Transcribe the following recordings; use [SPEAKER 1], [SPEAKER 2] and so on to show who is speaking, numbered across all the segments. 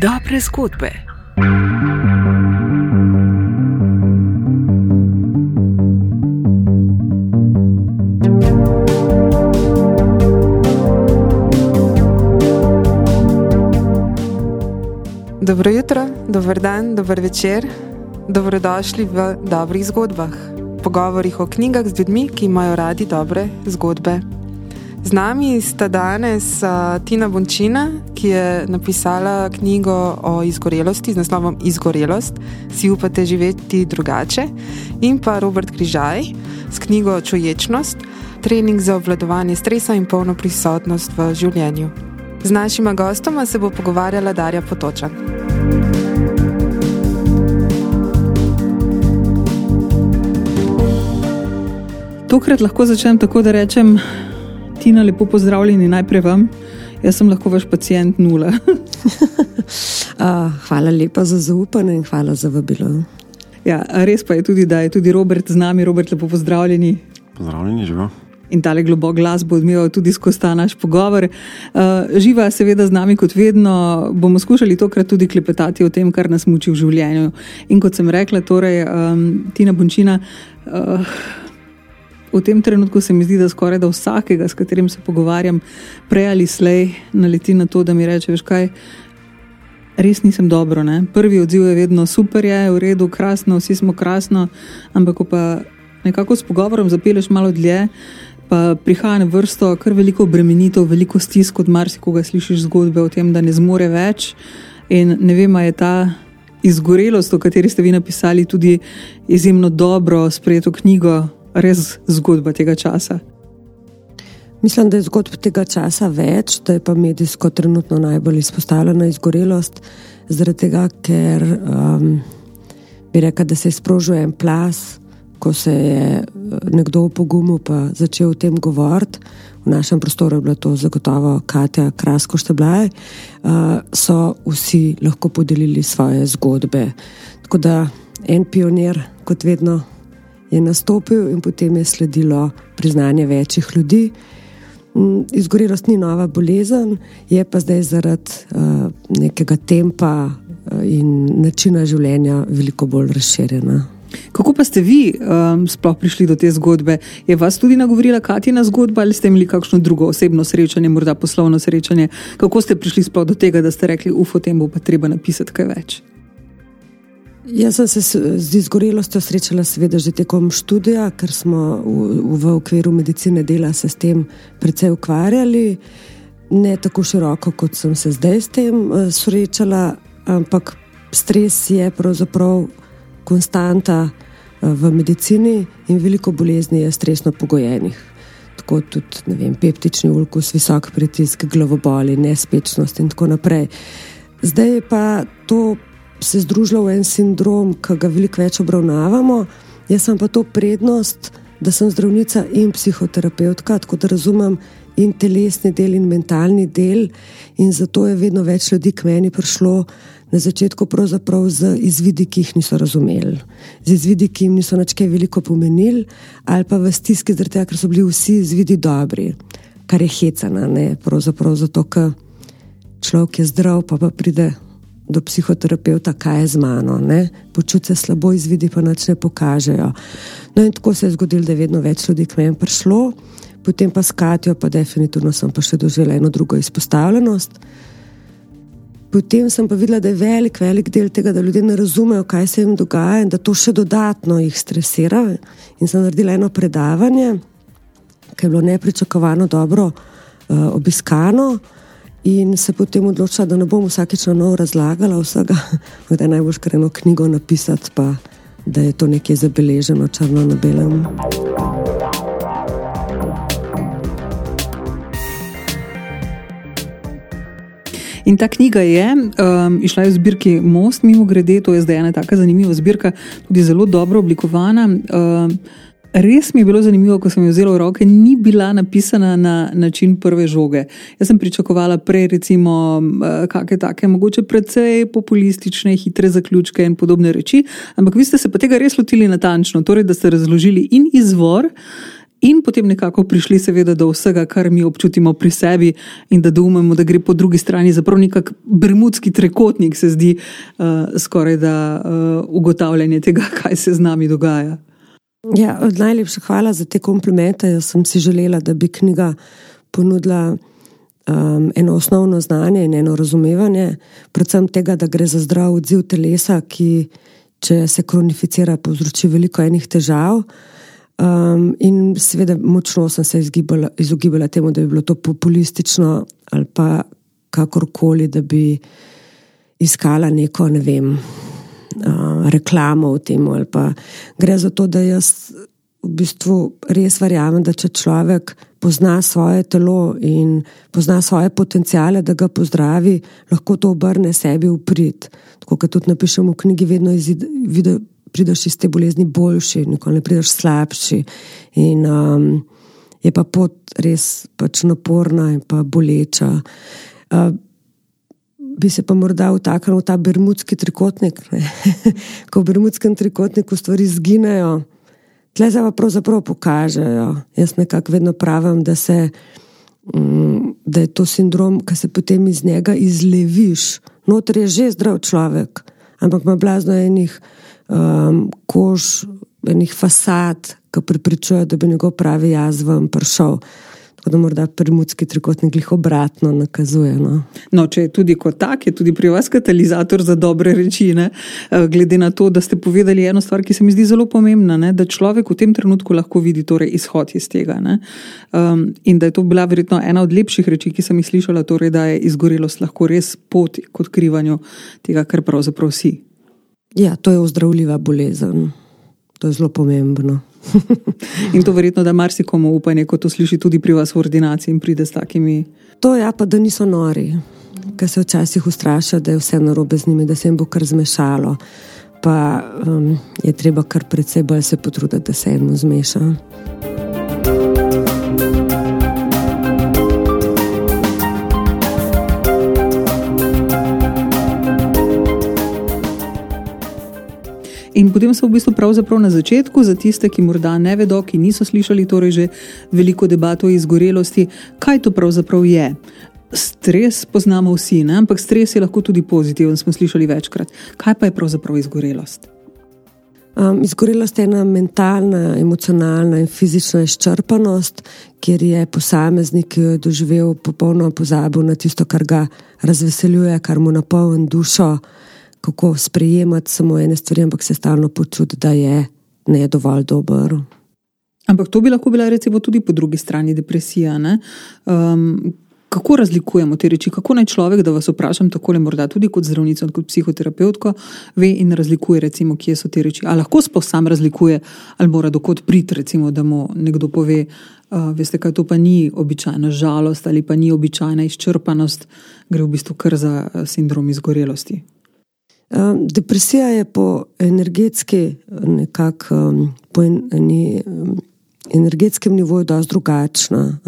[SPEAKER 1] Dobre zgodbe.
[SPEAKER 2] Dobro jutro, dober dan, dober večer, dobrodošli v dobrih zgodbah, pogovorih o knjigah z ljudmi, ki imajo radi dobre zgodbe. Z nami sta danes uh, Tina Bončina, ki je napisala knjigo o izgorelosti z naslovom Izgorelost, si upate živeti drugače, in pa Robert Križaj s knjigo Čuječnost, trening za obvladovanje stresa in polno prisotnost v življenju. Z našima gostoma se bo pogovarjala Darja Potoča.
[SPEAKER 3] Tokrat lahko začnem tako, da rečem, Tina, lepo pozdravljeni najprej vam. Jaz sem lahko vaš pacijent nula.
[SPEAKER 4] uh, hvala lepa za zaupanje in hvala za vabilo.
[SPEAKER 3] Ja, res pa je tudi, da je tudi Robert z nami. Robert, lepo pozdravljeni.
[SPEAKER 5] Pozdravljeni, živo.
[SPEAKER 3] In tale globok glas bo odmeval tudi skozi ta naš pogovor. Uh, živa, seveda, z nami kot vedno. Bomo skušali tokrat tudi klepetati o tem, kar nas muči v življenju. In kot sem rekla, torej, um, Tina Bončina. Uh, V tem trenutku se mi zdi, da skoraj da vsakega, s katerim se pogovarjam, prej ali slej, naleti na to, da mi reče: Veš kaj, res nisem dobro. Ne? Prvi odziv je vedno super, je v redu, krasno, vsi smo krasno, ampak ko pa nekako s pogovorom zapeleš malo dlje, pa prihaja na vrsto kar veliko obremenitev, veliko stisk, od marsikoga slišiš zgodbe o tem, da ne zmore več. In ne vem, je ta. Izgorelost, o kateri ste vi napisali, tudi izjemno dobro sprejeto knjigo, res zgodba tega časa?
[SPEAKER 4] Mislim, da je zgodb tega časa več, da je pa medijsko trenutno najbolj izpostavljena izgorelost, zaradi tega, ker um, bi rekel, da se je sprožil en plas, ko se je uh, nekdo v pogumu pa začel o tem govoriti. V našem prostoru je bilo to zagotovo Katja Krasko Šteblaj, uh, so vsi lahko podelili svoje zgodbe. Tako da en pionir, kot vedno, je nastopil in potem je sledilo priznanje večjih ljudi. Mm, izgorelost ni nova bolezen, je pa zdaj zaradi uh, nekega tempa uh, in načina življenja veliko bolj razširjena.
[SPEAKER 3] Kako pa ste vi um, sploh prišli do te zgodbe? Je vas tudi nagovorila Katina zgodba ali ste imeli kakšno drugo osebno srečanje, morda poslovno srečanje? Kako ste prišli sploh do tega, da ste rekli, uf, o tem bo pa treba napisati kaj več?
[SPEAKER 4] Jaz sem se z izgorelostjo srečala, seveda, že tekom študija, ker smo v, v okviru medicine dela se s tem precej ukvarjali. Ne tako široko, kot sem se zdaj s tem uh, srečala, ampak stres je pravzaprav konstanta uh, v medicini in veliko bolezni je stresno pogojenih. Tako tudi vem, peptični ulkus, visok pritisk, glavoboli, nespečnost in tako naprej. Zdaj je pa to se združila v en sindrom, ki ga veliko več obravnavamo. Jaz sem pa to prednost, da sem zdravnica in psihoterapeutka, tako da razumem in telesni del, in mentalni del, in zato je vedno več ljudi k meni prišlo. Na začetku pravzaprav z izvidi, ki jih niso razumeli, z izvidi, ki jim niso nič kaj veliko pomenili, ali pa v stiski, tega, ker so bili vsi izvidi dobri, kar je hecana, ne pravzaprav zato, ker človek je zdrav, pa pa pride do psihoterapeuta, kaj je z mano, počutijo se slabo, izvidi pa nič ne pokažejo. No, in tako se je zgodilo, da je vedno več ljudi k meni prišlo, potem pa s Katijo, pa definitivno sem pa še doživela eno drugo izpostavljenost. Potem sem pa videla, da je velik, velik del tega, da ljudje ne razumejo, kaj se jim dogaja in da to še dodatno jih stresira. In sem naredila eno predavanje, ki je bilo nepričakovano dobro uh, obiskano. In se potem odločila, da ne bom vsakeč na novo razlagala vsega, da je najbolj škreno knjigo napisati, pa da je to nekje zabeleženo črno na belem.
[SPEAKER 3] In ta knjiga je um, išla v zbirki Most, mimo grede, to je zdaj ena tako zanimiva zbirka, tudi zelo dobro oblikovana. Um, Res mi je bilo zanimivo, ko sem jo vzela v roke, ni bila napisana na način prve žoge. Jaz sem pričakovala prej, recimo, eh, kakšne take, mogoče precej populistične, hitre zaključke in podobne reči, ampak vi ste se pa tega res lotili natančno, torej da ste razložili in izvor. in potem nekako prišli, seveda, do vsega, kar mi občutimo pri sebi, in da domujemo, da gre po drugi strani za prav nek bermudski trekotnik, se zdi uh, skoraj da uh, ugotavljanje tega, kaj se z nami dogaja.
[SPEAKER 4] Ja, najlepša hvala za te komplimente. Jaz sem si želela, da bi knjiga ponudila um, eno osnovno znanje in eno razumevanje, predvsem tega, da gre za zdrav odziv telesa, ki, če se kronificira, povzroči veliko enih težav. Um, in seveda, močno sem se izgibala, izogibala temu, da bi bilo to populistično ali pa kakorkoli, da bi iskala neko, ne vem, uh, reklamo v tem. Gre za to, da jaz v bistvu res verjamem, da če človek pozna svoje telo in pozna svoje potencijale, da ga pozdravi, lahko to obrne sebi v prid. Tako kot tudi napišemo v knjigi, vedno izide prideš iz te bolezni boljši, nikoli ne prideš slabši. In um, je pa pot res pač naporna in pa boleča. Uh, bi se pa morda vtaknil v ta bermudski trikotnik, ko v bermudskem trikotniku stvari zginejo, tle se pa pravzaprav pokažejo. Jaz nekako vedno pravim, da, se, um, da je to sindrom, ki se potem iz njega izleviš. Notri je že zdrav človek, ampak ima blazno enih um, kož, enih fasad, ki pripričujejo, da bi njegov pravi jaz vam prišel. Tako da morda primutski trikotnik jih obratno nakazuje. No.
[SPEAKER 3] No, če je tudi kot tak, je tudi pri vas katalizator za dobre reči. Ne? Eh, glede na to, da ste povedali eno stvar, ki se mi zdi zelo pomembna, ne? da človek v tem trenutku lahko vidi torej, izhod iz tega. Um, in da je to bila verjetno ena od lepših reči, ki sem jih slišala, torej, da je izgorelost lahko res pot k odkrivanju tega, kar pravzaprav si.
[SPEAKER 4] Ja, to je ozdravljiva bolezen. To je zelo pomembno.
[SPEAKER 3] in to verjetno, da marsikomu upanje, ko to sliši tudi pri vas v ordinaciji in pride s takimi.
[SPEAKER 4] To ja, pa, da niso nori, ker se včasih ustrašijo, da je vse narobe z njimi, da se jim bo kar zmešalo. Pa um, je treba kar predvsej bolj se potruditi, da se jim zmeša.
[SPEAKER 3] In potem so v bistvu pravzaprav na začetku, za tiste, ki morda ne vedo, ki niso slišali torej že veliko debat o izgorelosti, kaj to pravzaprav je. Stres poznamo vsi, ne? ampak stres je lahko tudi pozitiven, smo slišali večkrat. Kaj pa je pravzaprav izgorelost?
[SPEAKER 4] Um, izgorelost je ena mentalna, emocionalna in fizična izčrpanost, kjer je posameznik, ki jo je doživel, popolnoma pozabil na tisto, kar ga razveseljuje, kar mu napolni dušo kako sprejemati samo ene stvari, ampak se stalno počuti, da je ne dovolj dober.
[SPEAKER 3] Ampak to bi lahko bila recimo tudi po drugi strani depresija. Um, kako razlikujemo te reči? Kako naj človek, da vas vprašam tako, morda tudi kot zdravnica, kot psihoterapeutka, ve in razlikuje, recimo, kje so te reči? Ali lahko sploh sam razlikuje, ali mora dokot priti, recimo, da mu nekdo pove, uh, veste, kaj to pa ni običajna žalost ali pa ni običajna izčrpanost, gre v bistvu kar za sindrom izgorelosti.
[SPEAKER 4] Depresija je po energetski, nekako um, po en, eni, um, energetskem nivoju dosti drugačna.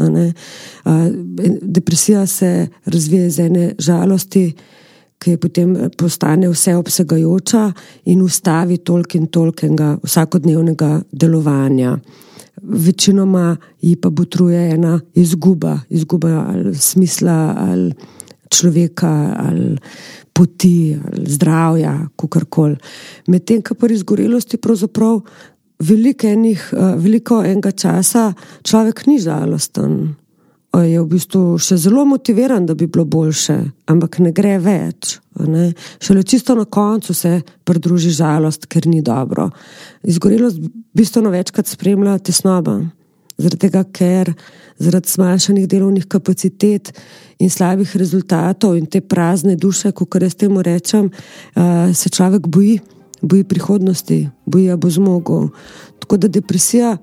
[SPEAKER 4] Depresija se razvija iz ene žalosti, ki potem postane vseobsegajoča in ustavi toliko in toliko vsakodnevnega delovanja. Večinoma ji pa botruje ena izguba, izguba ali smisla ali človeka ali poti, zdravja, kako koli. Medtem, ko pri izgorelosti pravzaprav veliko, enih, eh, veliko enega časa človek ni žalosten. Je v bistvu še zelo motiviran, da bi bilo boljše, ampak ne gre več. Ne? Šele čisto na koncu se pridruži žalost, ker ni dobro. Izgorelost bistveno večkrat spremlja tesnoba, zaradi tega, ker zaradi zmanjšanih delovnih kapacitet in slabih rezultatov in te prazne duše, kot jaz temu rečem, se človek boji, boji prihodnosti, boji, da bo zmogel. Tako da depresija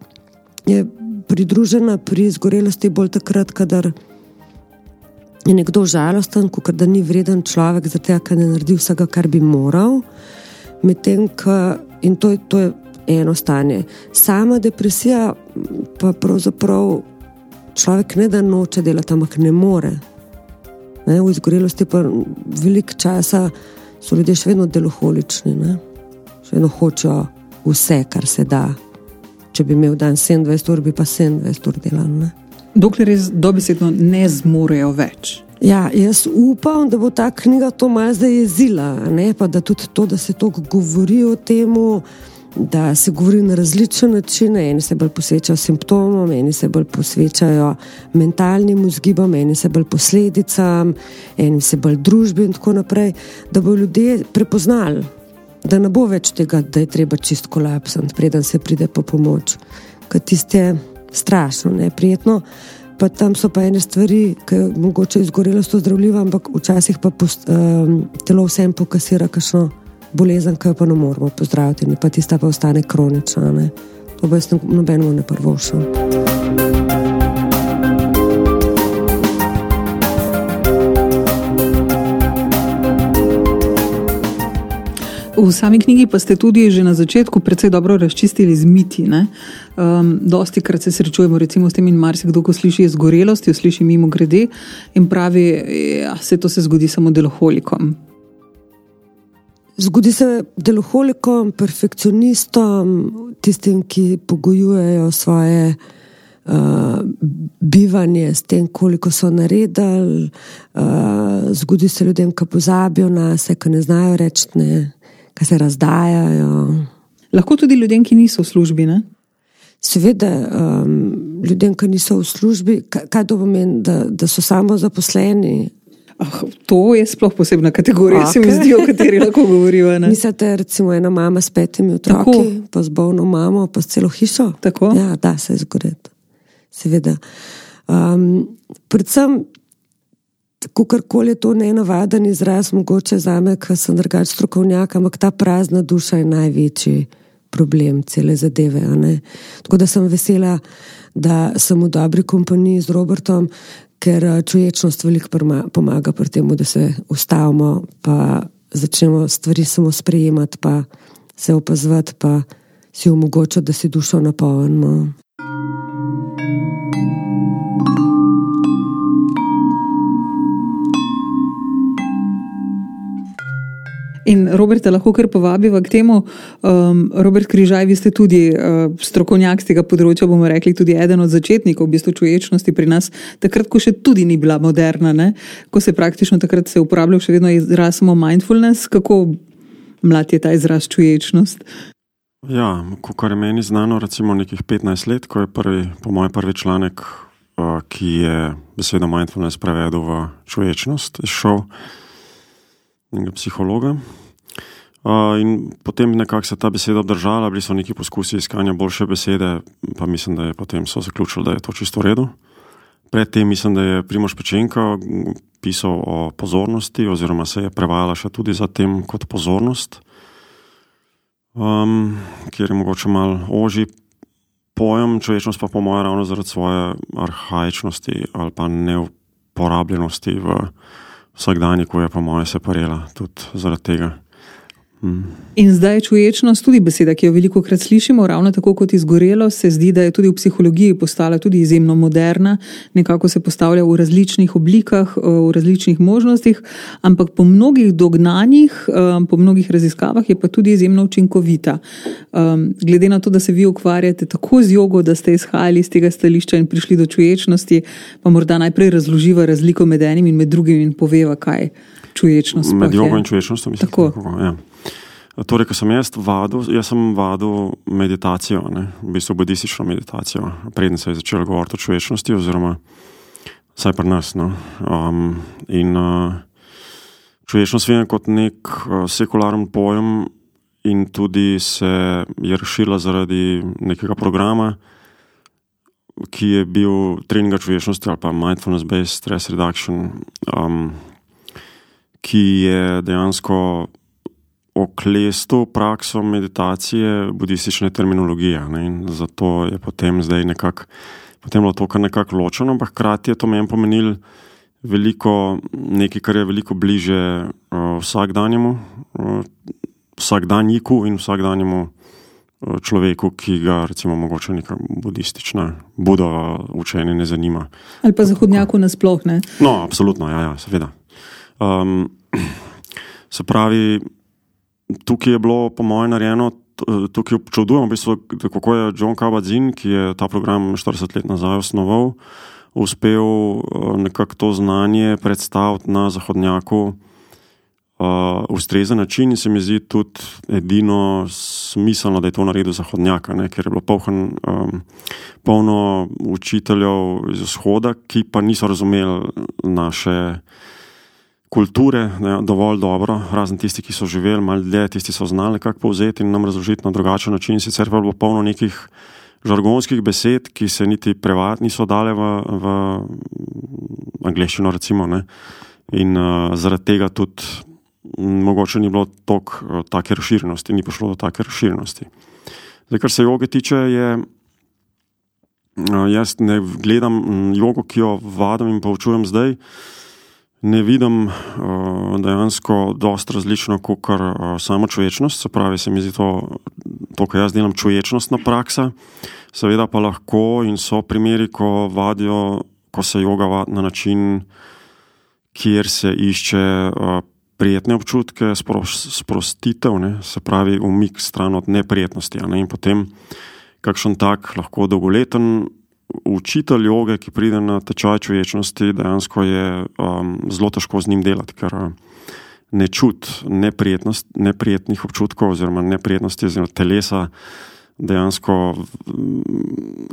[SPEAKER 4] je pridružena pri izgorelosti bolj takrat, kadar je nekdo žalosten, kot da ni vreden človek, zato ker ne naredi vsega, kar bi moral. Medtem, in to to je eno stanje. Sama depresija pa pravzaprav človek ne da noče delati, ampak ne more. Ne, v izgorelosti pa veliko časa so ljudje še vedno deloholični, ne? še vedno hočejo vse, kar se da, če bi imel dan 27 ur, bi pa 27 ur delal. Ne?
[SPEAKER 3] Dokler res dobesedno ne zmorejo več.
[SPEAKER 4] Ja, jaz upam, da bo ta knjiga to malo zdaj jezila, ne? pa da tudi to, da se toliko govori o tem, da se govori na različne načine. Eni se bolj posvečajo simptomom, eni se bolj posvečajo mentalnim vzgibom, eni se bolj posledicam, eni se bolj družbi in tako naprej, da bo ljudje prepoznali da ne bo več tega, da je treba čist kolapsati, preden se pride po pomoč. Ker tiste strašno, neprijetno. Pa tam so pa ene stvari, ki je mogoče izgorelo s to zdravljivo, ampak včasih pa post, um, telo vsem pokasira kakšno bolezen, ki jo pa ne moramo pozdraviti, in pa tista pa ostane kronična. Ne? To bo jaz nobenemu ne prvošal.
[SPEAKER 3] V sami knjigi pa ste tudi že na začetku precej dobro razčistili z miti. Um, dosti krat se srečujemo recimo, s tem, in marsikdo, ko sliši izgorelost, jo sliši mimo grede in pravi, da ja, se to se zgodi samo deloholikom.
[SPEAKER 4] Zgodi se deloholikom, perfekcionistom, tistim, ki pogojujejo svoje uh, bivanje s tem, koliko so naredili. Uh, zgodi se ljudem, ki pozabijo na vse, ki ne znajo reči ne ki se razdajajo.
[SPEAKER 3] Lahko tudi ljudem, ki niso v službi. Ne?
[SPEAKER 4] Seveda, um, ljudem, ki niso v službi, kaj, kaj to pomeni, da, da so samo zaposleni.
[SPEAKER 3] Ah, to je sploh posebna kategorija, okay. se mi zdi, o kateri lahko govorijo.
[SPEAKER 4] Mislite, recimo, ena mama s petimi otroki, Tako. pa z bolno mamo, pa s celo hišo?
[SPEAKER 3] Tako.
[SPEAKER 4] Ja, da se izgoreti. Seveda. Um, predvsem Kakorkoli je to nenavaden izraz, mogoče za me, ki sem drugačen strokovnjak, ampak ta prazna duša je največji problem cele zadeve. Tako da sem vesela, da sem v dobri kompaniji z Robertom, ker eh, čuječnost veliko pomaga pri tem, da se ustavimo, pa začnemo stvari samo sprejemati, pa se opazovati, pa si omogočati, da si dušo napolnimo.
[SPEAKER 3] In Roberta lahko kar povabiva k temu. Um, Robert Križaj, vi ste tudi uh, strokovnjak z tega področja, bomo rekli, tudi eden od začetnikov v bistvu čuječnosti pri nas, takrat, ko še tudi ni bila moderna, ne? ko se praktično takrat se uporabljal še vedno izraz samo mindfulness. Kako mlad je ta izraz čuječnost?
[SPEAKER 1] Ja, kar je meni znano, recimo nekih 15 let, ko je prvi, po mojem, prvi članek, uh, ki je besedo mindfulness prevedel v čuječnost, šel nekega psihologa. Uh, in potem nekako se ta beseda obdržala, bili so neki poskusi iskanja boljše besede, pa mislim, da je potem so zaključili, da je to čisto v redu. Predtem mislim, da je Primoš Pečenka pisal o pozornosti, oziroma se je prevajala še tudi za tem kot pozornost, um, kjer je mogoče malo oži pojem, človečnost pa po mojem ravno zaradi svoje arhajičnosti ali pa neuporabljenosti v vsakdanjiku je, po mojem, se parela tudi zaradi tega.
[SPEAKER 3] In zdaj je čuječnost tudi beseda, ki jo veliko krat slišimo, ravno tako kot izgorelo, se zdi, da je tudi v psihologiji postala tudi izjemno moderna, nekako se postavlja v različnih oblikah, eh, v različnih možnostih, ampak po mnogih dognanjih, eh, po mnogih raziskavah je pa tudi izjemno učinkovita. Ehm, glede na to, da se vi ukvarjate tako z jogo, da ste izhajali iz tega stališča in prišli do čuječnosti, pa morda najprej razloživa razliko med enim in med drugim in poveva, kaj čuječnost.
[SPEAKER 1] Med jogo in čuječnostjo, mislim. Tako. tako ja. Torej, ko sem jaz vadil, jaz sem vadil meditacijo, ne, v bistvu budistično meditacijo, preden se je začel govoriti o človečnosti, oziroma vsaj pri nas. No. Um, in uh, človečnost vidim kot nek uh, sekularen pojem, in tudi se je rešila zaradi nekega programa, ki je bil trening človečnosti ali pa mindfulness-based stress reduction, um, ki je dejansko oklestil prakso meditacije, budistične terminologije. Ne? Zato je potem zdaj nekako bilo to kar nekako ločeno, ampak hkrati je to meni pomenilo veliko, nekaj, kar je veliko bliže uh, vsakdanjemu, uh, vsakdanjiku in vsakdanjemu uh, človeku, ki ga recimo mogoče neka budistična budo učenje ne zanima.
[SPEAKER 3] Ali pa zahodnjaku nasploh, ne?
[SPEAKER 1] No, absolutno, ja, ja seveda. Um, se pravi, tukaj je bilo, po mojem, narejeno tukaj občudujem, v bistvu, kako je John Kabat-Zinn, ki je ta program 40 let nazaj osnoval, uspel nekako to znanje predstaviti na zahodnjaku uh, ustrezen način in se mi zdi tudi edino smiselno, da je to naredil zahodnjaka, ne? ker je bilo poln, um, polno učiteljev iz vzhoda, ki pa niso razumeli naše kulture ne, dovolj dobro, razen tisti, ki so živeli malo dlje, tisti so znali kako povzeti in nam razložiti na drugačen način. Sicer pa je bilo polno nekih žargonskih besed, ki se niti prevad niso dale v, v angliščino, recimo. Ne. In uh, zaradi tega tudi mogoče ni bilo tok, uh, take razširjenosti, ni prišlo do take razširjenosti. Zdaj, kar se joge tiče, je, uh, jaz ne gledam jogo, ki jo vadim in poučujem zdaj. Ne vidim uh, dejansko dosta različno kot uh, samo človečnost, se pravi, se mi zdi to, to kar jaz delam, človečnostna praksa. Seveda pa lahko in so primeri, ko vadijo, ko se joga vadi na način, kjer se išče uh, prijetne občutke, spros, sprostitev, ne, se pravi, umik stran od neprijetnosti. Ne, in potem kakšen tak lahko dolgoleten učitelj joge, ki pride na tečaj človečnosti, dejansko je um, zelo težko z njim delati, ker uh, ne čuti neprijetnih občutkov oziroma neprijetnosti oziroma telesa. Dejansko,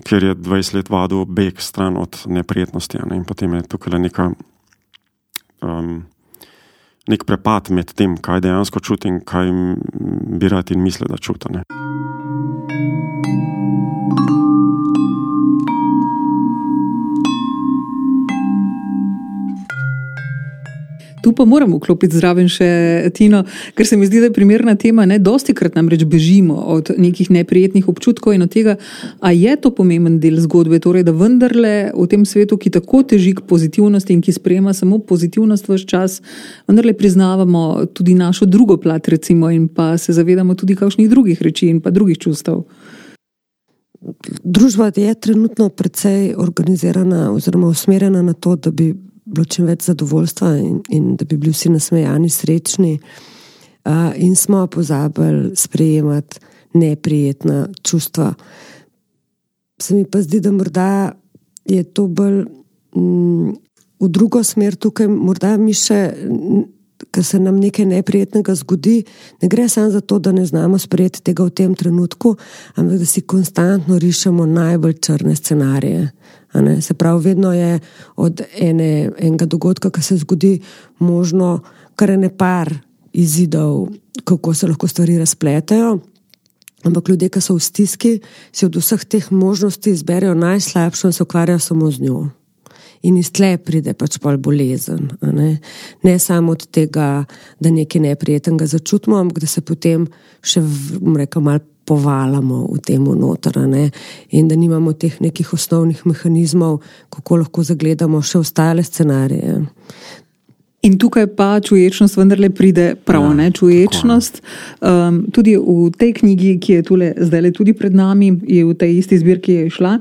[SPEAKER 1] ker je 20 let vadil beg stran od neprijetnosti, ne? in potem je tukaj neka um, nek prepad med tem, kaj dejansko čutim in kaj bi rad in misli, da čutim.
[SPEAKER 3] Tu pa moramo vklopiti zraven še Tino, ker se mi zdi, da je primerna tema. Ne? Dosti krat namreč bežimo od nekih neprijetnih občutkov in od tega, a je to pomemben del zgodbe. Torej, da vendarle v tem svetu, ki tako teži k pozitivnosti in ki sprejema samo pozitivnost v vse čas, vendarle priznavamo tudi našo drugo plat, recimo, in pa se zavedamo tudi kakšnih drugih reči in pa drugih čustev.
[SPEAKER 4] Družba je trenutno precej organizirana oziroma usmerjena na to, da bi bilo čim več zadovoljstva in, in da bi bili vsi nasmejani, srečni. Uh, in smo pozabili sprejemati neprijetna čustva. Se mi pa zdi, da morda je to bolj mm, v drugo smer tukaj, morda mi še. Ker se nam nekaj neprijetnega zgodi, ne gre samo za to, da ne znamo sprejeti tega v tem trenutku, ampak da si konstantno rišemo najbolj črne scenarije. Se pravi, vedno je od ene, enega dogodka, ki se zgodi, možno kar ne par izidov, kako se lahko stvari razpletajo. Ampak ljudje, ki so v stiski, si od vseh teh možnosti izberejo najslabšo in se ukvarjajo samo z njo. In iz tle pride pač pol bolezen. Ne? ne samo od tega, da nekaj neprijetnega začutimo, ampak da se potem še, rekel, malo povalamo v tem notranje in da nimamo teh nekih osnovnih mehanizmov, kako lahko zagledamo še ostale scenarije.
[SPEAKER 3] In tukaj pa čuječnost vendarle pride prav, ja, ne čuječnost. Um, tudi v tej knjigi, ki je tule zdaj tudi pred nami, je v tej isti zbirki šla.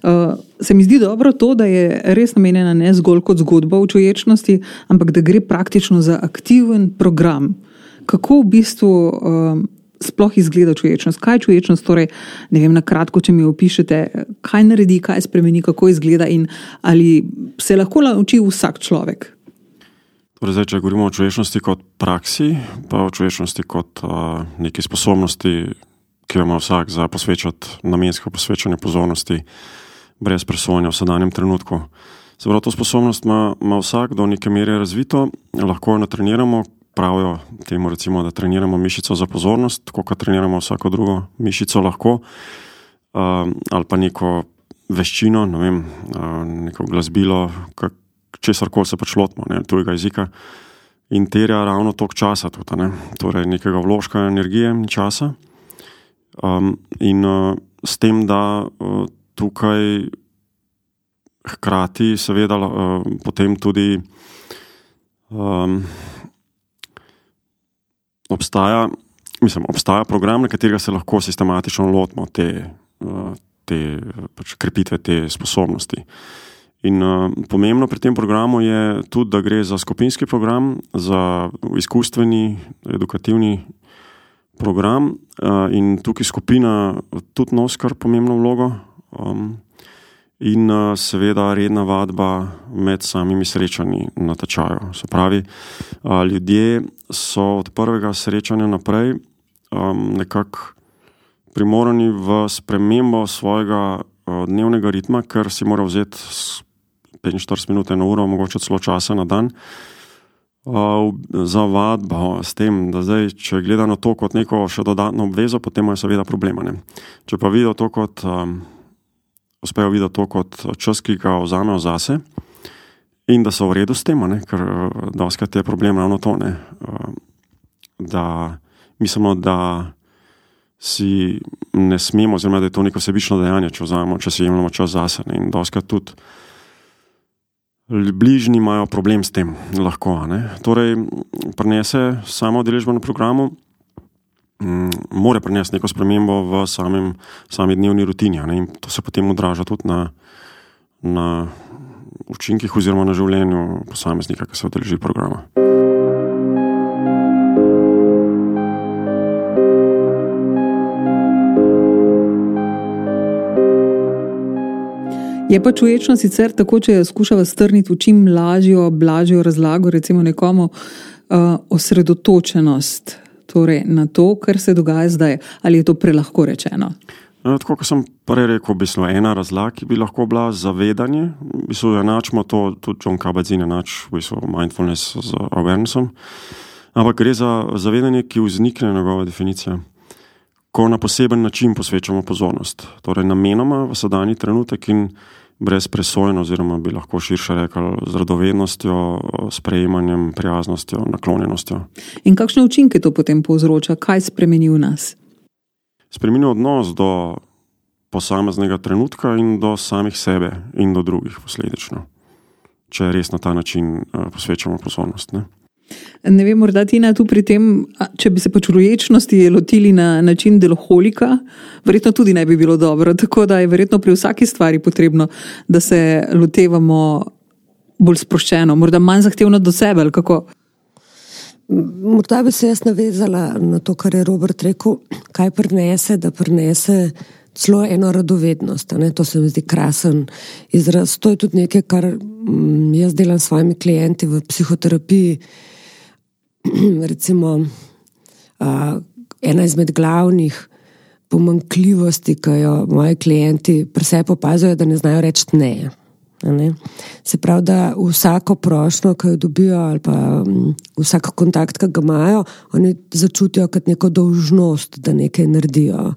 [SPEAKER 3] Uh, se mi zdi dobro to, da je res namenjena ne zgolj kot zgodba o čuječnosti, ampak da gre praktično za aktiven program. Kako v bistvu um, sploh izgleda čuječnost? Kaj je čuječnost? Torej, ne vem, na kratko, če mi opišete, kaj naredi, kaj spremeni, kako izgleda in ali se lahko nauči vsak človek.
[SPEAKER 1] Torej, zdaj, če govorimo o čuječnosti kot praksi, pa o čuječnosti kot uh, neki sposobnosti, ki jo ima vsak za posvečati namensko posvečanje pozornosti, brez presojanja v sedanjem trenutku. Zavrlo to sposobnost ima, ima vsak do neke mere razvito, lahko jo natreniramo, pravijo temu, recimo, da treniramo mišico za pozornost, kot treniramo vsako drugo mišico, lahko, uh, ali pa neko veščino, ne vem, uh, neko glasbilo, česar koli se pač lotimo, ne, tujega jezika. In terja ravno toliko časa, tudi, ne? torej nekega vložka energije in časa. Um, in uh, s tem, da uh, tukaj hkrati, seveda, uh, potem tudi um, obstaja, mislim, obstaja program, na katerega se lahko sistematično lotimo te, eh, te pač krepitve te sposobnosti. In uh, pomembno pri tem programu je tudi, da gre za skupinski program, za izkustveni, edukativni program uh, in tukaj skupina tudi nosi kar pomembno vlogo. Um, in uh, seveda redna vadba med samimi srečanji na tečaju. Se pravi, uh, ljudje so od prvega srečanja naprej um, nekako primorani v spremembo svojega uh, dnevnega ritma, ker si mora vzeti 45 minut, eno uro, mogoče celo časa na dan. Uh, za vadbo s tem, da zdaj, če gledajo to kot neko še dodatno obvezo, potem imajo seveda probleme. Če pa vidijo to kot um, uspejo videti to kot čas, ki ga vzamejo zase in da so v redu s tem, ne? ker eh, doskrat je problem ravno to, ne? Eh, da mislimo, da si ne smemo, oziroma da je to neko sebično dejanje, če vzamemo, če si imamo čas zase. Ne? In doskrat tudi bližnji imajo problem s tem, lahko. Ne? Torej, prenese samo deležbo na programu. Mm, mora prinesti neko spremembo v samem, sami dnevni rutini. In to se potem odraža tudi na, na učinkih oziroma na življenju posameznika, ki se odeleži programa.
[SPEAKER 3] Je pa čuječnost sicer tako, če skušava strniti v čim lažjo, blažjo razlago, recimo nekomu uh, osredotočenost torej na to, kar se dogaja zdaj, ali je to prelahko rečeno?
[SPEAKER 1] No, tako kot sem prej rekel, bi bilo ena razlaga, ki bi lahko bila zavedanje. V bistvu enačimo to, tudi John Kabat-Zinn enač, v bistvu mindfulness z awarenessom. Ampak gre za zavedanje, ki vznikne njegova definicija. Ko na poseben način posvečamo pozornost, torej namenoma v sedanji trenutek in brez presojno, oziroma bi lahko širše rekli, z radovednostjo, sprejemanjem, prijaznostjo, naklonjenostjo.
[SPEAKER 3] In kakšne učinke to potem povzroča, kaj spremeni v nas?
[SPEAKER 1] Spremeni odnos do posameznega trenutka in do samih sebe in do drugih posledično, če res na ta način uh, posvečamo pozornost. Ne?
[SPEAKER 3] Ne vem, morda ti na tu pri tem, če bi se pač roječnosti lotili na način deloholika, verjetno tudi ne bi bilo dobro. Tako da je verjetno pri vsaki stvari potrebno, da se lotevamo bolj sproščeno, morda manj zahtevno do sebe.
[SPEAKER 4] Morda bi se jaz navezala na to, kar je Robert rekel, kaj prinese, da prinese celo eno radovednost. To se mi zdi krasen izraz. To je tudi nekaj, kar mm, jaz delam s svojimi klienti v psihoterapiji. recimo, uh, ena izmed glavnih pomankljivosti, ki jo moji klienti pri sebi opazujejo, da ne znajo reči ne. Se pravi, da vsako prošlo, ki jo dobijo, ali pa um, vsak kontakt, ki ga imajo, oni začutijo kot neko dolžnost, da nekaj naredijo.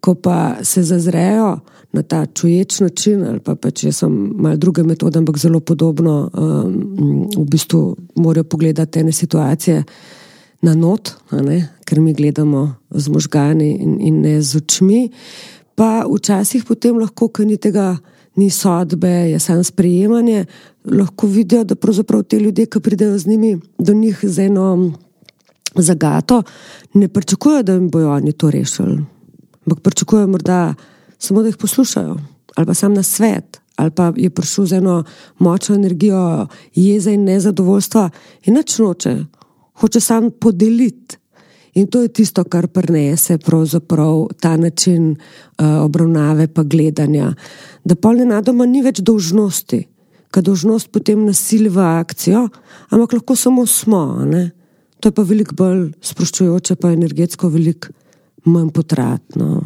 [SPEAKER 4] Ko pa se zazrejo na ta čuječ način, ali pa, pa če so malo druge metode, ampak zelo podobno, um, v bistvu morajo pogledati ene situacije na not, ker mi gledamo z možgani in, in ne z očmi. Pa včasih potem lahko, ker ni tega, ni sodbe, je samo sprejemanje, lahko vidijo, da pravzaprav te ljudje, ki pridejo z njimi do njih z eno zagato, ne pričakujejo, da jim bojo oni to rešili. Ampak pričakujejo morda samo da jih poslušajo, ali pa sam na svet, ali pa je prišel z eno močno energijo jeze in nezadovoljstva in nič noče, hoče sam podeliti. In to je tisto, kar prenese ta način uh, obravnave pa gledanja. Da pa ne nadoma ni več dolžnosti, ker dolžnost potem nasili v akcijo, ampak lahko samo smo. Ne? To je pa veliko bolj sproščujoče, pa energetsko veliko manj potratno.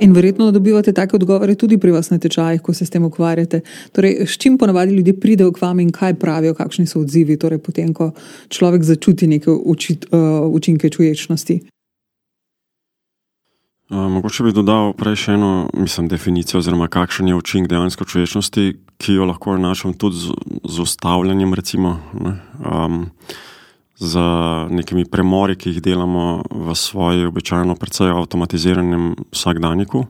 [SPEAKER 3] In verjetno dobivate take odgovore tudi pri vas na tečajih, ko se s tem ukvarjate. Torej, s čim ponavadi ljudje pridejo k vam in kaj pravijo, kakšni so odzivi, torej potem, ko človek začuti neke učit, uh, učinke čuječnosti.
[SPEAKER 1] Uh, mogoče bi dodal prej še eno mislim, definicijo, oziroma kakšen je učinek dejansko čuječnosti, ki jo lahko enačam tudi z, z ustavljanjem. Recimo, um, z nekimi premori, ki jih delamo v svoji običajno precej avtomatiziranem vsakdanjiku.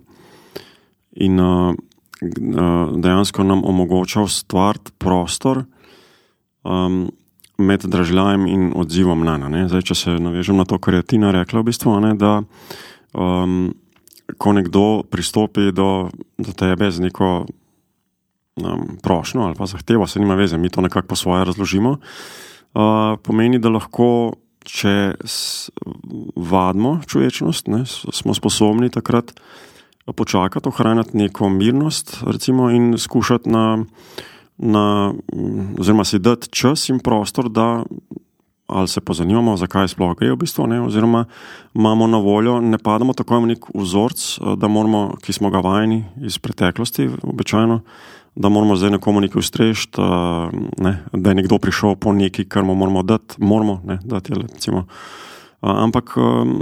[SPEAKER 1] In uh, dejansko nam omogoča ustvariti prostor um, med državljajem in odzivom na nas. Če se navežem na to, kar je Tina rekla, v bistvu, ne, da um, ko nekdo pristopi do, do tebe z neko um, prošnjo ali pa zahtevo, se nima veze, mi to nekako po svoje razložimo. Uh, pomeni, da lahko, če vadimo človečnost, ne, smo sposobni takrat počakati, ohranjati neko mirnost recimo, in skušati na, na, oziroma si dati čas in prostor, da ali se pozanimamo, zakaj sploh gre v bistvu, ne, oziroma imamo na voljo, ne padamo tako v nek vzorc, da moramo, ki smo ga vajeni iz preteklosti, običajno, da moramo zdaj nekomu nekaj ustrežiti, ne, da je nekdo prišel po nekaj, kar mu moramo dati, moramo ne, dati, recimo. Ampak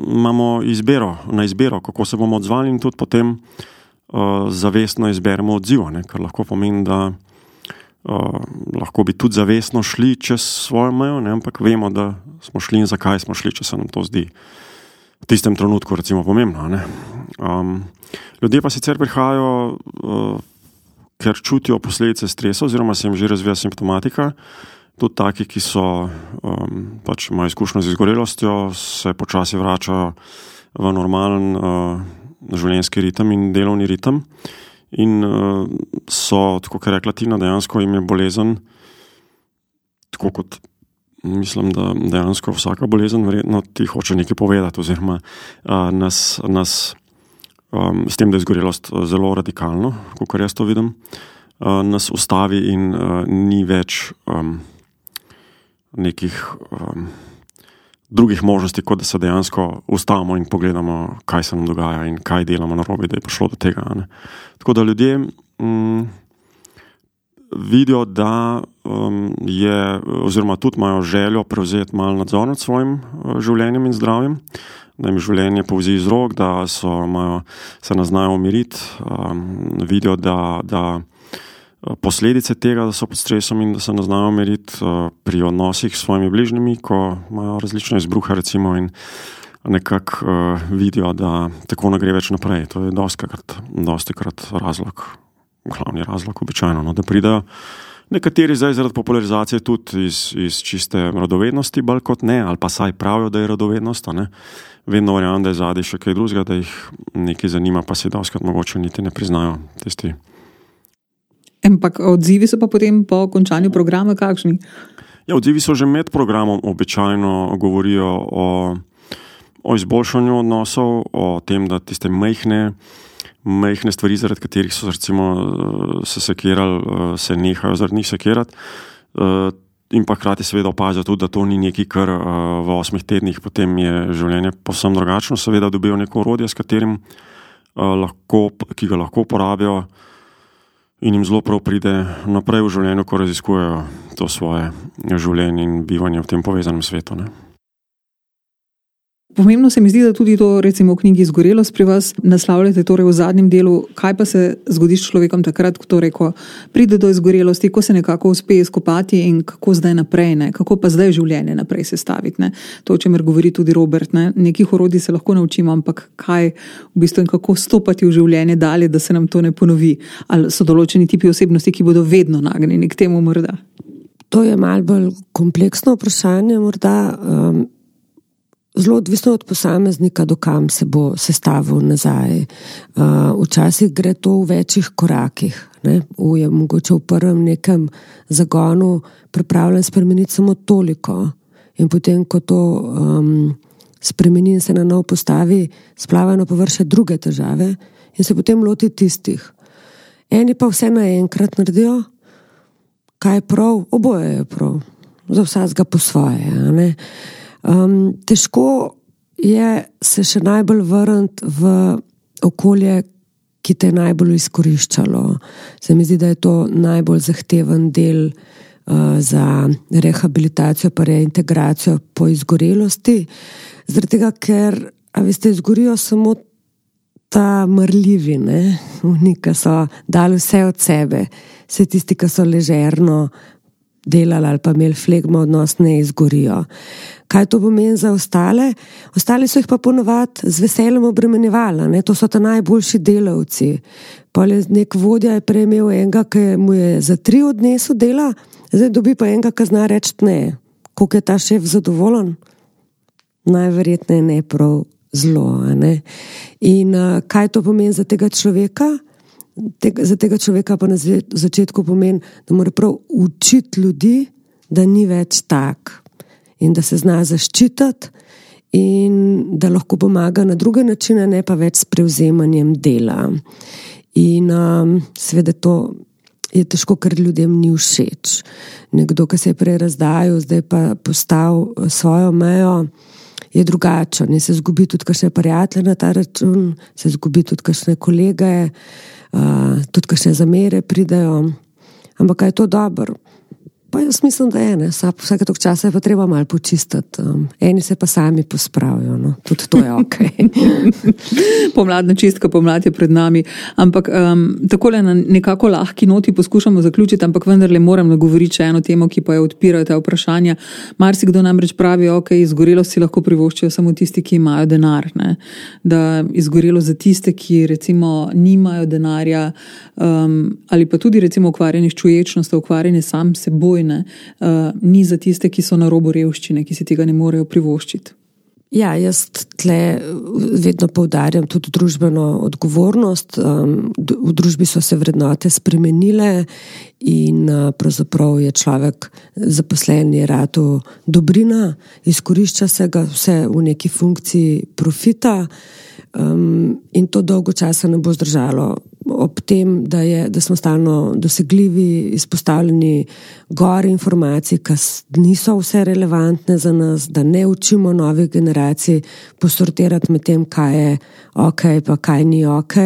[SPEAKER 1] imamo izbiro, na izbiro, kako se bomo odzvali, in tudi potem uh, zavestno izberemo odziv, ne, kar lahko pomeni, da uh, lahko bi tudi zavestno šli čez svojo mejo, ne, ampak vemo, da smo šli in zakaj smo šli, če se nam to zdi v tistem trenutku, recimo, pomembno. Um, ljudje pa sicer prihajajo, uh, ker čutijo posledice stresa, oziroma se jim že razvija simptomatika. Tudi taki, ki so, um, pač imajo izkušnjo z izgorelostjo, se počasi vračajo v normalen uh, življenjski ritem in delovni ritem. In uh, so, kot je rekla Tina, dejansko jim je bolezen, tako kot mislim, da dejansko vsaka bolezen, verjetno ti hoče nekaj povedati, oziroma uh, nas, nas um, s tem, da je zgorelost zelo radikalno, kot jaz to vidim, uh, nas ustavi in uh, ni več um, nekih. Um, drugih možnosti, kot da se dejansko ustavimo in pogledamo, kaj se nam dogaja in kaj delamo na robi, da je prišlo do tega. Ne. Tako da ljudje mm, vidijo, da um, je, oziroma tudi imajo željo prevzeti malo nadzor nad svojim uh, življenjem in zdravjem. Da jim življenje povzi iz rok, da so, imajo, se ne znajo umiriti, um, vidijo, da, da posledice tega, da so pod stresom in da se ne znajo meriti uh, pri odnosih s svojimi bližnjimi, ko imajo različne izbruhe, recimo, in nekako uh, vidijo, da tako ne gre več naprej. To je dosti krat razlog, glavni razlog, običajno, no, da pridejo. Nekateri zdaj zaradi popularizacije tudi iz, iz čiste radovednosti, bolj kot ne, ali pa saj pravijo, da je radovednost. Vedno verjamem, da je zadaj še kaj drugega, da jih nekaj zanima, pa se doskrat mogoče niti ne priznajo tisti.
[SPEAKER 3] Ampak odzivi so pa potem po končanju programa kakšni?
[SPEAKER 1] Ja, odzivi so že med programom, običajno govorijo o, o izboljšanju odnosov, o tem, da tiste majhne, majhne stvari, zaradi katerih so recimo, se sekirali, se nehajo zaradi njih sekirati. In pa hkrati seveda opazijo tudi, da to ni nekaj, kar v osmih tednih potem je življenje povsem drugačno. Seveda dobijo neko orodje, s katerim lahko, ki ga lahko uporabijo in jim zelo prav pride naprej v življenju, ko raziskujejo to svoje življenje in bivanje v tem povezanem svetu. Ne.
[SPEAKER 3] Pomembno se mi zdi, da tudi to, recimo, v knjigi Zgorelost pri vas naslavljate torej v zadnjem delu, kaj pa se zgodi s človekom takrat, ko, torej, ko pride do izgorelosti, ko se nekako uspe izkopati in kako zdaj naprej, ne? kako pa zdaj življenje naprej sestaviti. Ne? To, o čemer govori tudi Robert. Ne? Nekih orodij se lahko naučimo, ampak kaj v bistvu in kako stopati v življenje dalje, da se nam to ne ponovi. Ali so določeni tipi osebnosti, ki bodo vedno nagnjeni k temu morda?
[SPEAKER 4] To je malce bolj kompleksno vprašanje, morda. Um, zelo odvisno od posameznika, do kam se bo sestavil nazaj. Uh, včasih gre to v večjih korakih. Ne? V, je mogoče v prvem nekem zagonu pripravljen spremeniti samo toliko, in potem, ko to um, spremeni in se na novo postavi, splava na površje druge težave in se potem loti tistih. Eni pa vse naenkrat naredijo, kaj je prav, oboje je prav, za vsega po svoje. Um, težko je se še najbolj vrniti v okolje, ki te je najbolj izkoriščalo. Se mi zdi, da je to najbolj zahteven del uh, za rehabilitacijo, pa reintegracijo po izgorelosti. Zaradi tega, ker, a veste, izgorijo samo ta mrljivi, ki so dali vse od sebe, vse tisti, ki so ležerno delali ali pa imeli flegmo odnos, ne izgorijo. Kaj to pomeni za ostale? Ostali so jih pa ponovadi z veseljem obremenjevali, to so ta najboljši delavci. Nek vodja je prejmel enega, ki mu je za tri odnesel dela, zdaj dobi pa enega, ki zna reči ne. Kako je ta šef zadovoljen? Najverjetneje ne prav zelo. Ne? In uh, kaj to pomeni za tega človeka? tega, za tega človeka pa na začetku pomeni, da mora prav učiti ljudi, da ni več tak in da se zna zaščititi in da lahko pomaga na druge načine, ne pa več s prevzemanjem dela. In um, seveda to je težko, ker ljudem ni všeč. Nekdo, ki se je prej razdajal, zdaj pa postal svojo mejo je drugačen. Se zgubi tudi kakšne prijatelje na ta račun, se zgubi tudi kakšne kolege, uh, tudi kakšne zamere pridejo. Ampak je to dobro? Pa jaz mislim, da je ne. Vsake tok časa je pa treba malo počistiti. Um, eni se pa sami pospravijo, no. tudi to je ok.
[SPEAKER 3] Pomladna čistka, pomlad je pred nami. Ampak um, tako le na nekako lahki noti poskušamo zaključiti, ampak vendarle moram nagovoriti še eno temo, ki pa je odpirajo ta vprašanja. Marsikdo namreč pravi, ok, izgorelo si lahko privoščijo samo tisti, ki imajo denar. Ne? Da izgorelo za tiste, ki recimo nimajo denarja um, ali pa tudi recimo ukvarjanje s čuječnostjo, ukvarjanje sam seboj ne, uh, ni za tiste, ki so na robu revščine, ki si tega ne morejo privoščiti.
[SPEAKER 4] Ja, jaz tle vedno poudarjam tudi družbeno odgovornost. Um, v družbi so se vrednote spremenile in uh, pravzaprav je človek zaposlen, je rado dobrina, izkorišča se ga vse v neki funkciji profita um, in to dolgo časa ne bo zdržalo ob tem, da, je, da smo stalno dosegljivi, izpostavljeni gori informacij, ki niso vse relevantne za nas, da ne učimo novih generacij posortirati med tem, kaj je ok, pa kaj ni ok.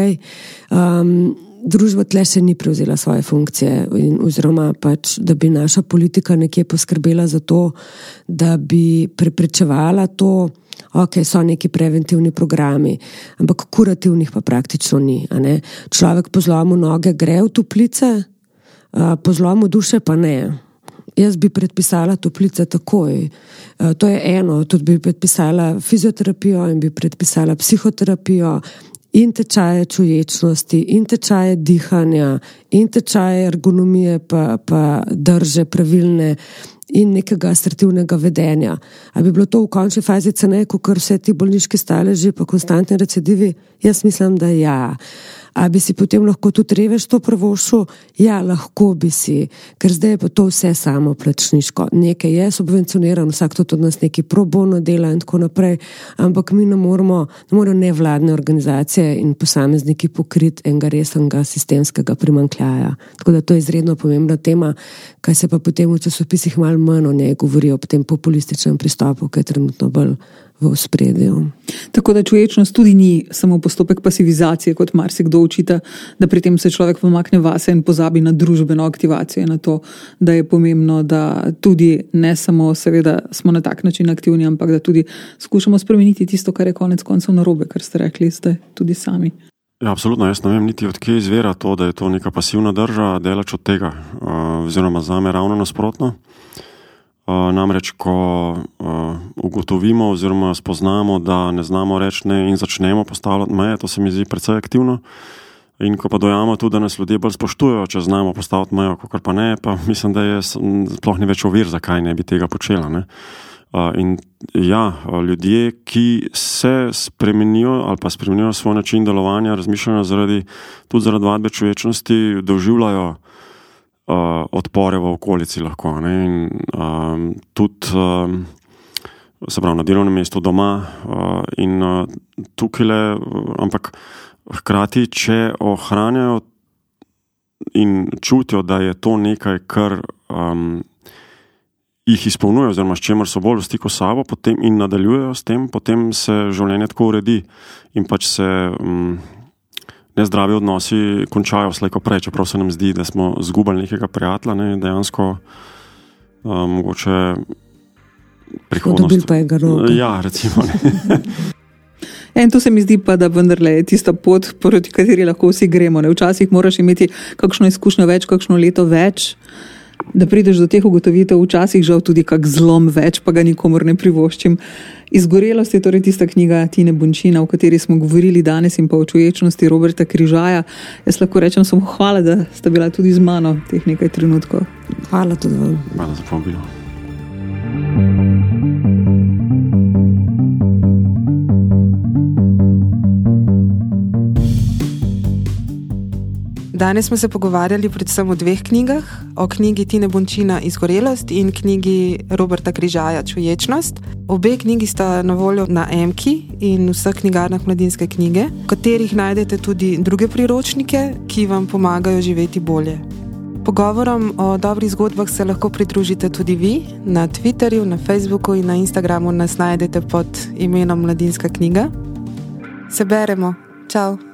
[SPEAKER 4] Um, družba tle še ni prevzela svoje funkcije, in, oziroma pač, da bi naša politika nekje poskrbela za to, da bi preprečevala to ok, so neki preventivni programi, ampak kurativnih pa praktično ni. Človek po zlomu noge gre v toplice, po zlomu duše pa ne. Jaz bi predpisala toplice takoj. To je eno, tudi bi predpisala fizioterapijo in bi predpisala psihoterapijo. In tečaje čuječnosti, in tečaje dihanja, in tečaje ergonomije, pa, pa drže pravilne, in nekega asertivnega vedenja. Ali bi bilo to v končni fazi ceneje, kot vse ti bolniški staleži, pa konstantni recidivi? Jaz mislim, da ja. A bi si potem lahko tudi revež to prvošil? Ja, lahko bi si, ker zdaj je pa to vse samo plačniško. Nekaj je subvencionirano, vsak to od nas neki probono dela in tako naprej, ampak mi ne moramo, ne morajo nevladne organizacije in posamezniki pokriti enega resnega sistemskega primankljaja. Tako da to je izredno pomembna tema, kaj se pa potem v časopisih malo manj o njej govori ob tem populističnem pristopu, ki je trenutno bolj v spredju.
[SPEAKER 3] Tako da čuječnost tudi ni samo postopek pasivizacije, kot marsikdo učita, da pri tem se človek pomakne vase in pozabi na družbeno aktivacijo, na to, da je pomembno, da tudi ne samo, seveda, smo na tak način aktivni, ampak da tudi skušamo spremeniti tisto, kar je konec koncev narobe, kar ste rekli, ste tudi sami.
[SPEAKER 1] Ja, absolutno, jaz ne vem niti odkje izvira to, da je to neka pasivna drža, delač od tega, oziroma za me ravno nasprotno. Namreč, ko ugotovimo oziroma spoznamo, da ne znamo reči ne in začnemo postavljati meje, to se mi zdi precej aktivno. In ko pa dojamo tudi, da nas ljudje bolj spoštujejo, če znamo postaviti mejo, kot pa ne, pa mislim, da je sploh ni več ovir, zakaj ne bi tega počela. Ne? In ja, ljudje, ki se spremenijo ali pa spremenijo svoj način delovanja, razmišljajo zaradi, tudi zaradi vadbe človečnosti, doživljajo uh, odpore v okolici. Lahko, in, um, tudi um, pravi, na delovnem mestu, doma uh, in uh, tukaj le, ampak hkrati, če ohranjajo in čutijo, da je to nekaj, kar. Um, Jih izpolnjujejo, oziroma s čimer so bolj v stiku s sabo, in nadaljujejo s tem, potem se življenje tako uredi, in pač se um, nezdravi odnosi končajo slejko prej, čeprav se nam zdi, da smo zgubili nekega prijatelja, ne, dejansko uh, mogoče prihodnost.
[SPEAKER 4] Dobil pa je ga roko.
[SPEAKER 1] Ja, recimo.
[SPEAKER 3] In to se mi zdi pa, da vendarle je tista pot, proti kateri lahko vsi gremo. Ne. Včasih moraš imeti kakšno izkušnjo več, kakšno leto več da prideš do teh ugotovitev, včasih žal tudi kak zlom več, pa ga nikomor ne privoščim. Izgorelost je torej tista knjiga Tine Bunčina, o kateri smo govorili danes in pa o čuječnosti Roberta Križaja. Jaz lahko rečem samo hvala, da ste bila tudi z mano teh nekaj trenutkov.
[SPEAKER 4] Hvala tudi vam.
[SPEAKER 1] Hvala za povabilo.
[SPEAKER 2] Danes smo se pogovarjali predvsem o dveh knjigah: o knjigi Tine Bončina Izgorelost in knjigi Roberta Križaja Čuječnost. Obe knjigi sta na voljo na Emki in vseh knjigarnah mladinske knjige, v katerih najdete tudi druge priročnike, ki vam pomagajo živeti bolje. Pogovorom o dobrih zgodbah se lahko pridružite tudi vi na Twitterju, na Facebooku in na Instagramu nas najdete pod imenom Mladinska knjiga. Se beremo, čau!